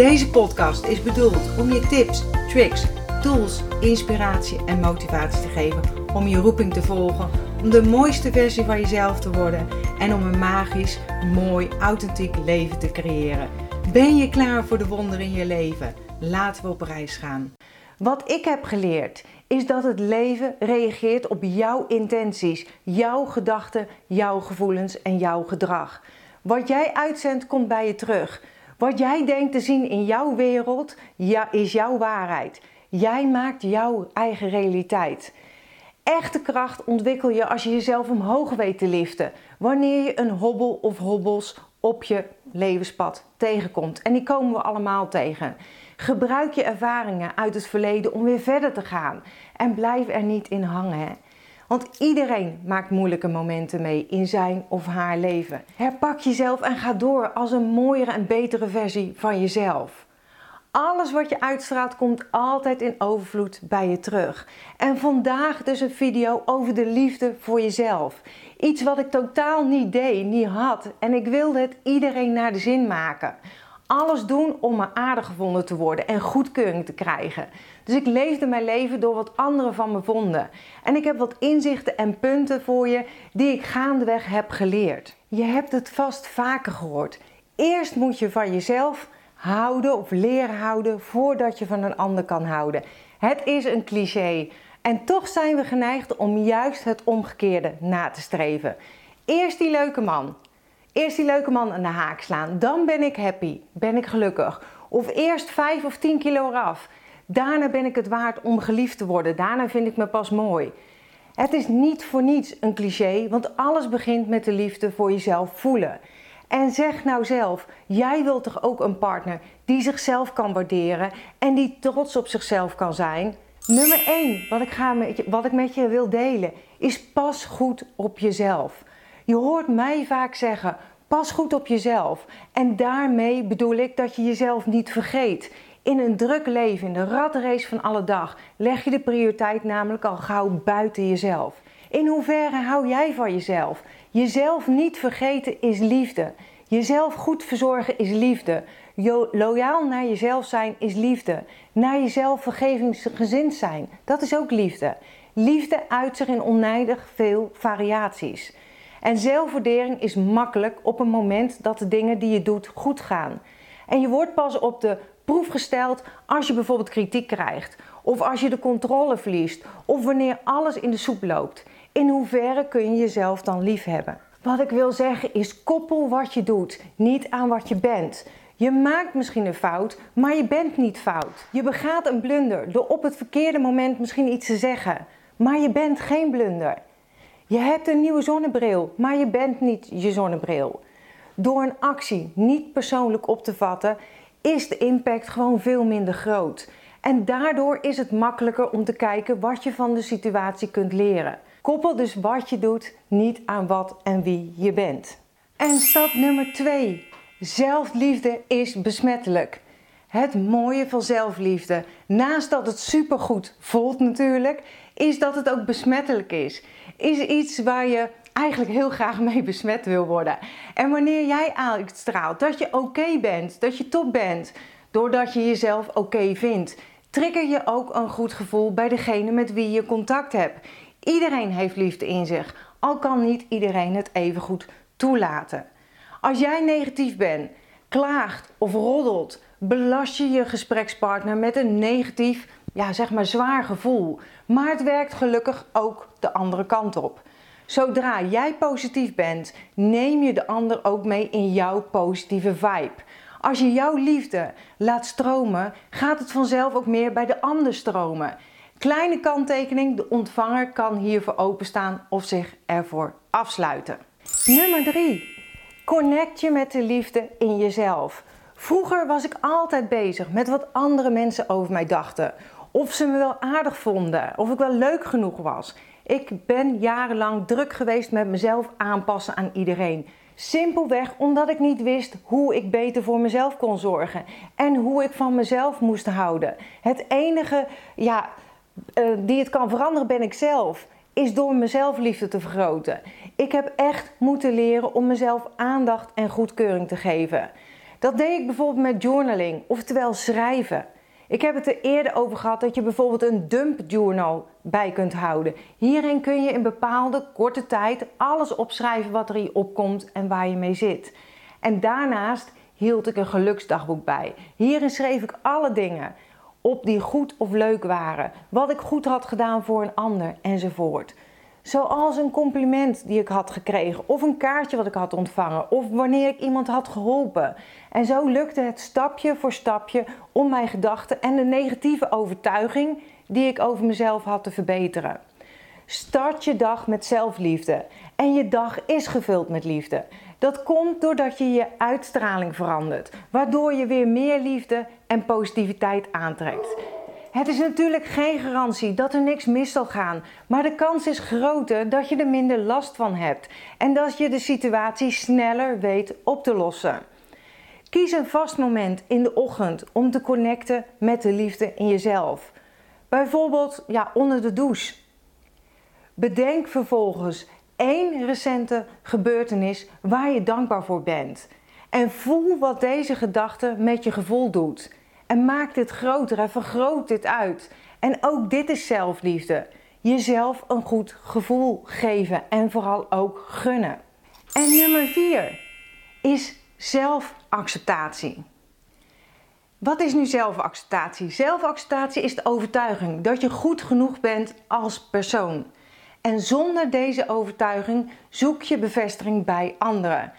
Deze podcast is bedoeld om je tips, tricks, tools, inspiratie en motivatie te geven om je roeping te volgen, om de mooiste versie van jezelf te worden en om een magisch, mooi, authentiek leven te creëren. Ben je klaar voor de wonderen in je leven? Laten we op reis gaan. Wat ik heb geleerd is dat het leven reageert op jouw intenties, jouw gedachten, jouw gevoelens en jouw gedrag. Wat jij uitzendt komt bij je terug. Wat jij denkt te zien in jouw wereld ja, is jouw waarheid. Jij maakt jouw eigen realiteit. Echte kracht ontwikkel je als je jezelf omhoog weet te liften. Wanneer je een hobbel of hobbels op je levenspad tegenkomt. En die komen we allemaal tegen. Gebruik je ervaringen uit het verleden om weer verder te gaan. En blijf er niet in hangen. Want iedereen maakt moeilijke momenten mee in zijn of haar leven. Herpak jezelf en ga door als een mooiere en betere versie van jezelf. Alles wat je uitstraalt komt altijd in overvloed bij je terug. En vandaag dus een video over de liefde voor jezelf. Iets wat ik totaal niet deed, niet had. En ik wilde het iedereen naar de zin maken alles doen om me aardig gevonden te worden en goedkeuring te krijgen. Dus ik leefde mijn leven door wat anderen van me vonden. En ik heb wat inzichten en punten voor je die ik gaandeweg heb geleerd. Je hebt het vast vaker gehoord. Eerst moet je van jezelf houden of leren houden voordat je van een ander kan houden. Het is een cliché. En toch zijn we geneigd om juist het omgekeerde na te streven. Eerst die leuke man, Eerst die leuke man aan de haak slaan. Dan ben ik happy. Ben ik gelukkig. Of eerst 5 of 10 kilo eraf. Daarna ben ik het waard om geliefd te worden. Daarna vind ik me pas mooi. Het is niet voor niets een cliché, want alles begint met de liefde voor jezelf voelen. En zeg nou zelf, jij wilt toch ook een partner die zichzelf kan waarderen en die trots op zichzelf kan zijn? Nummer 1, wat ik, ga met je, wat ik met je wil delen, is pas goed op jezelf. Je hoort mij vaak zeggen: pas goed op jezelf. En daarmee bedoel ik dat je jezelf niet vergeet. In een druk leven, in de ratrace van alle dag, leg je de prioriteit namelijk al gauw buiten jezelf. In hoeverre hou jij van jezelf? Jezelf niet vergeten is liefde. Jezelf goed verzorgen is liefde. loyaal naar jezelf zijn is liefde. Naar jezelf vergevingsgezind zijn, dat is ook liefde. Liefde uit zich in oneindig veel variaties. En zelfwaardering is makkelijk op een moment dat de dingen die je doet goed gaan. En je wordt pas op de proef gesteld als je bijvoorbeeld kritiek krijgt, of als je de controle verliest, of wanneer alles in de soep loopt. In hoeverre kun je jezelf dan lief hebben? Wat ik wil zeggen is koppel wat je doet, niet aan wat je bent. Je maakt misschien een fout, maar je bent niet fout. Je begaat een blunder door op het verkeerde moment misschien iets te zeggen, maar je bent geen blunder. Je hebt een nieuwe zonnebril, maar je bent niet je zonnebril. Door een actie niet persoonlijk op te vatten, is de impact gewoon veel minder groot. En daardoor is het makkelijker om te kijken wat je van de situatie kunt leren. Koppel dus wat je doet niet aan wat en wie je bent. En stap nummer 2. Zelfliefde is besmettelijk. Het mooie van zelfliefde, naast dat het supergoed voelt natuurlijk, is dat het ook besmettelijk is. Is iets waar je eigenlijk heel graag mee besmet wil worden. En wanneer jij uitstraalt dat je oké bent, dat je top bent, doordat je jezelf oké vindt, trigger je ook een goed gevoel bij degene met wie je contact hebt. Iedereen heeft liefde in zich, al kan niet iedereen het even goed toelaten. Als jij negatief bent, klaagt of roddelt, belast je je gesprekspartner met een negatief, ja zeg maar zwaar gevoel. Maar het werkt gelukkig ook de andere kant op. Zodra jij positief bent, neem je de ander ook mee in jouw positieve vibe. Als je jouw liefde laat stromen, gaat het vanzelf ook meer bij de ander stromen. Kleine kanttekening: de ontvanger kan hiervoor openstaan of zich ervoor afsluiten. Nummer 3. Connect je met de liefde in jezelf. Vroeger was ik altijd bezig met wat andere mensen over mij dachten. Of ze me wel aardig vonden, of ik wel leuk genoeg was. Ik ben jarenlang druk geweest met mezelf aanpassen aan iedereen. Simpelweg omdat ik niet wist hoe ik beter voor mezelf kon zorgen en hoe ik van mezelf moest houden. Het enige ja, uh, die het kan veranderen ben ik zelf. Is door mezelf liefde te vergroten. Ik heb echt moeten leren om mezelf aandacht en goedkeuring te geven. Dat deed ik bijvoorbeeld met journaling, oftewel schrijven. Ik heb het er eerder over gehad dat je bijvoorbeeld een dump journal bij kunt houden. Hierin kun je in bepaalde korte tijd alles opschrijven wat er hier opkomt en waar je mee zit. En daarnaast hield ik een geluksdagboek bij. Hierin schreef ik alle dingen op die goed of leuk waren, wat ik goed had gedaan voor een ander enzovoort. Zoals een compliment die ik had gekregen, of een kaartje wat ik had ontvangen, of wanneer ik iemand had geholpen. En zo lukte het stapje voor stapje om mijn gedachten en de negatieve overtuiging die ik over mezelf had te verbeteren. Start je dag met zelfliefde en je dag is gevuld met liefde. Dat komt doordat je je uitstraling verandert, waardoor je weer meer liefde en positiviteit aantrekt. Het is natuurlijk geen garantie dat er niks mis zal gaan, maar de kans is groter dat je er minder last van hebt en dat je de situatie sneller weet op te lossen. Kies een vast moment in de ochtend om te connecten met de liefde in jezelf. Bijvoorbeeld ja, onder de douche. Bedenk vervolgens één recente gebeurtenis waar je dankbaar voor bent. En voel wat deze gedachte met je gevoel doet. En maak dit groter en vergroot dit uit. En ook dit is zelfliefde. Jezelf een goed gevoel geven en vooral ook gunnen. En nummer 4 is zelfacceptatie. Wat is nu zelfacceptatie? Zelfacceptatie is de overtuiging dat je goed genoeg bent als persoon. En zonder deze overtuiging zoek je bevestiging bij anderen.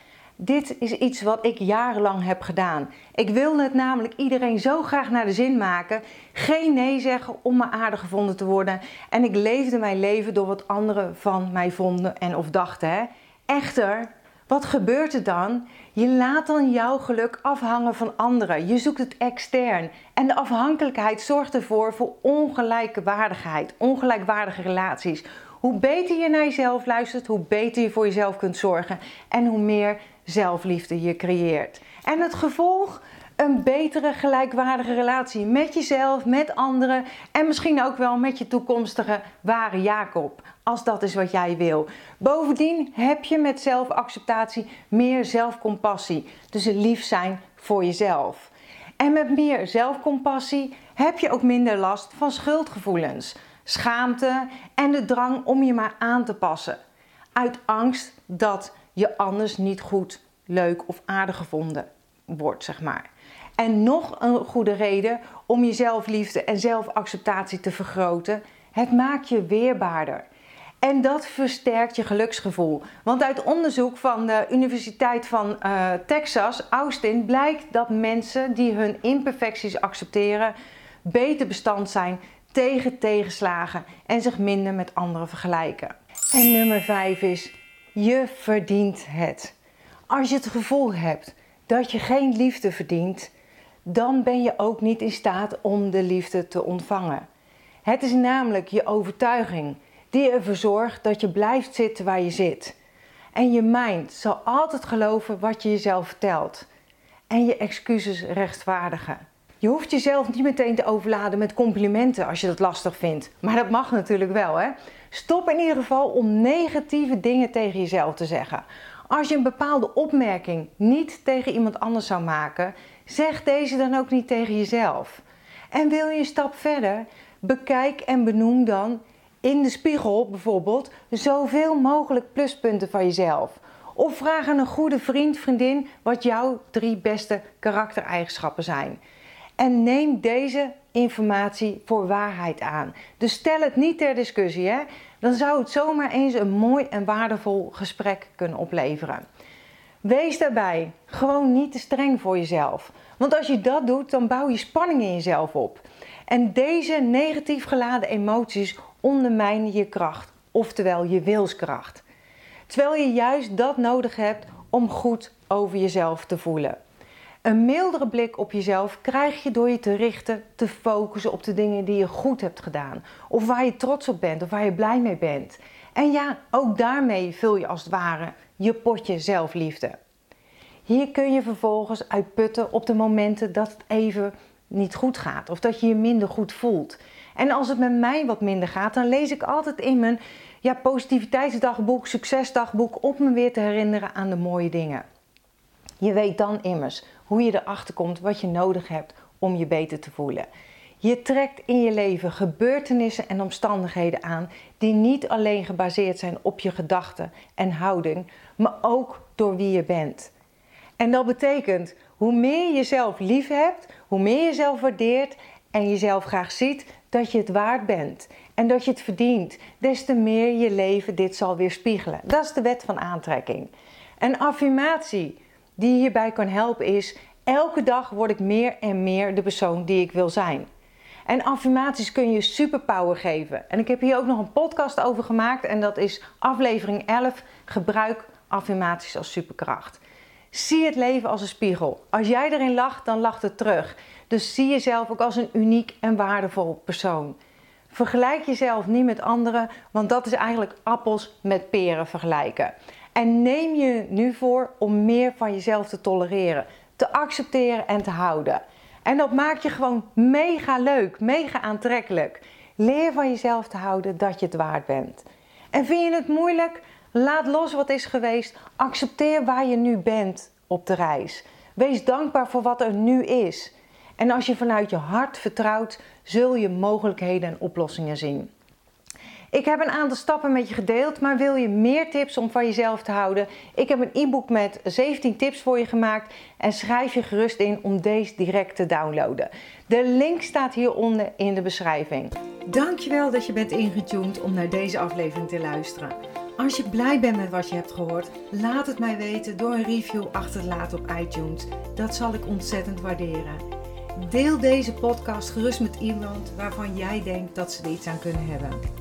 Dit is iets wat ik jarenlang heb gedaan. Ik wilde het namelijk iedereen zo graag naar de zin maken. Geen nee zeggen om maar aardig gevonden te worden. En ik leefde mijn leven door wat anderen van mij vonden en of dachten. Hè. Echter, wat gebeurt er dan? Je laat dan jouw geluk afhangen van anderen. Je zoekt het extern. En de afhankelijkheid zorgt ervoor voor ongelijke waardigheid, ongelijkwaardige relaties. Hoe beter je naar jezelf luistert, hoe beter je voor jezelf kunt zorgen en hoe meer zelfliefde je creëert. En het gevolg? Een betere, gelijkwaardige relatie met jezelf, met anderen en misschien ook wel met je toekomstige ware Jacob, als dat is wat jij wil. Bovendien heb je met zelfacceptatie meer zelfcompassie, dus lief zijn voor jezelf. En met meer zelfcompassie heb je ook minder last van schuldgevoelens, schaamte en de drang om je maar aan te passen. Uit angst dat je anders niet goed, leuk of aardig gevonden wordt, zeg maar. En nog een goede reden om je zelfliefde en zelfacceptatie te vergroten: het maakt je weerbaarder. En dat versterkt je geluksgevoel. Want uit onderzoek van de Universiteit van uh, Texas, Austin, blijkt dat mensen die hun imperfecties accepteren, beter bestand zijn tegen tegenslagen en zich minder met anderen vergelijken. En nummer 5 is je verdient het. Als je het gevoel hebt dat je geen liefde verdient, dan ben je ook niet in staat om de liefde te ontvangen. Het is namelijk je overtuiging die ervoor zorgt dat je blijft zitten waar je zit. En je mind zal altijd geloven wat je jezelf vertelt en je excuses rechtvaardigen. Je hoeft jezelf niet meteen te overladen met complimenten als je dat lastig vindt. Maar dat mag natuurlijk wel, hè? Stop in ieder geval om negatieve dingen tegen jezelf te zeggen. Als je een bepaalde opmerking niet tegen iemand anders zou maken, zeg deze dan ook niet tegen jezelf. En wil je een stap verder? Bekijk en benoem dan in de spiegel bijvoorbeeld zoveel mogelijk pluspunten van jezelf. Of vraag aan een goede vriend, vriendin wat jouw drie beste karaktereigenschappen zijn. En neem deze informatie voor waarheid aan. Dus stel het niet ter discussie. Hè? Dan zou het zomaar eens een mooi en waardevol gesprek kunnen opleveren. Wees daarbij gewoon niet te streng voor jezelf. Want als je dat doet, dan bouw je spanning in jezelf op. En deze negatief geladen emoties ondermijnen je kracht, oftewel je wilskracht. Terwijl je juist dat nodig hebt om goed over jezelf te voelen. Een mildere blik op jezelf krijg je door je te richten, te focussen op de dingen die je goed hebt gedaan. Of waar je trots op bent of waar je blij mee bent. En ja, ook daarmee vul je als het ware je potje zelfliefde. Hier kun je vervolgens uitputten op de momenten dat het even niet goed gaat of dat je je minder goed voelt. En als het met mij wat minder gaat, dan lees ik altijd in mijn ja, positiviteitsdagboek, succesdagboek om me weer te herinneren aan de mooie dingen. Je weet dan immers hoe je erachter komt wat je nodig hebt om je beter te voelen. Je trekt in je leven gebeurtenissen en omstandigheden aan die niet alleen gebaseerd zijn op je gedachten en houding, maar ook door wie je bent. En dat betekent hoe meer je jezelf lief hebt, hoe meer je jezelf waardeert en jezelf graag ziet dat je het waard bent en dat je het verdient, des te meer je leven dit zal weerspiegelen. Dat is de wet van aantrekking. Een affirmatie die hierbij kan helpen is: elke dag word ik meer en meer de persoon die ik wil zijn. En affirmaties kun je superpower geven. En ik heb hier ook nog een podcast over gemaakt en dat is aflevering 11: gebruik affirmaties als superkracht. Zie het leven als een spiegel. Als jij erin lacht, dan lacht het terug. Dus zie jezelf ook als een uniek en waardevol persoon. Vergelijk jezelf niet met anderen, want dat is eigenlijk appels met peren vergelijken. En neem je nu voor om meer van jezelf te tolereren, te accepteren en te houden. En dat maakt je gewoon mega leuk, mega aantrekkelijk. Leer van jezelf te houden dat je het waard bent. En vind je het moeilijk? Laat los wat is geweest. Accepteer waar je nu bent op de reis. Wees dankbaar voor wat er nu is. En als je vanuit je hart vertrouwt, zul je mogelijkheden en oplossingen zien. Ik heb een aantal stappen met je gedeeld, maar wil je meer tips om van jezelf te houden? Ik heb een e-book met 17 tips voor je gemaakt en schrijf je gerust in om deze direct te downloaden. De link staat hieronder in de beschrijving. Dankjewel dat je bent ingetuned om naar deze aflevering te luisteren. Als je blij bent met wat je hebt gehoord, laat het mij weten door een review achter te laten op iTunes. Dat zal ik ontzettend waarderen. Deel deze podcast gerust met iemand waarvan jij denkt dat ze er iets aan kunnen hebben.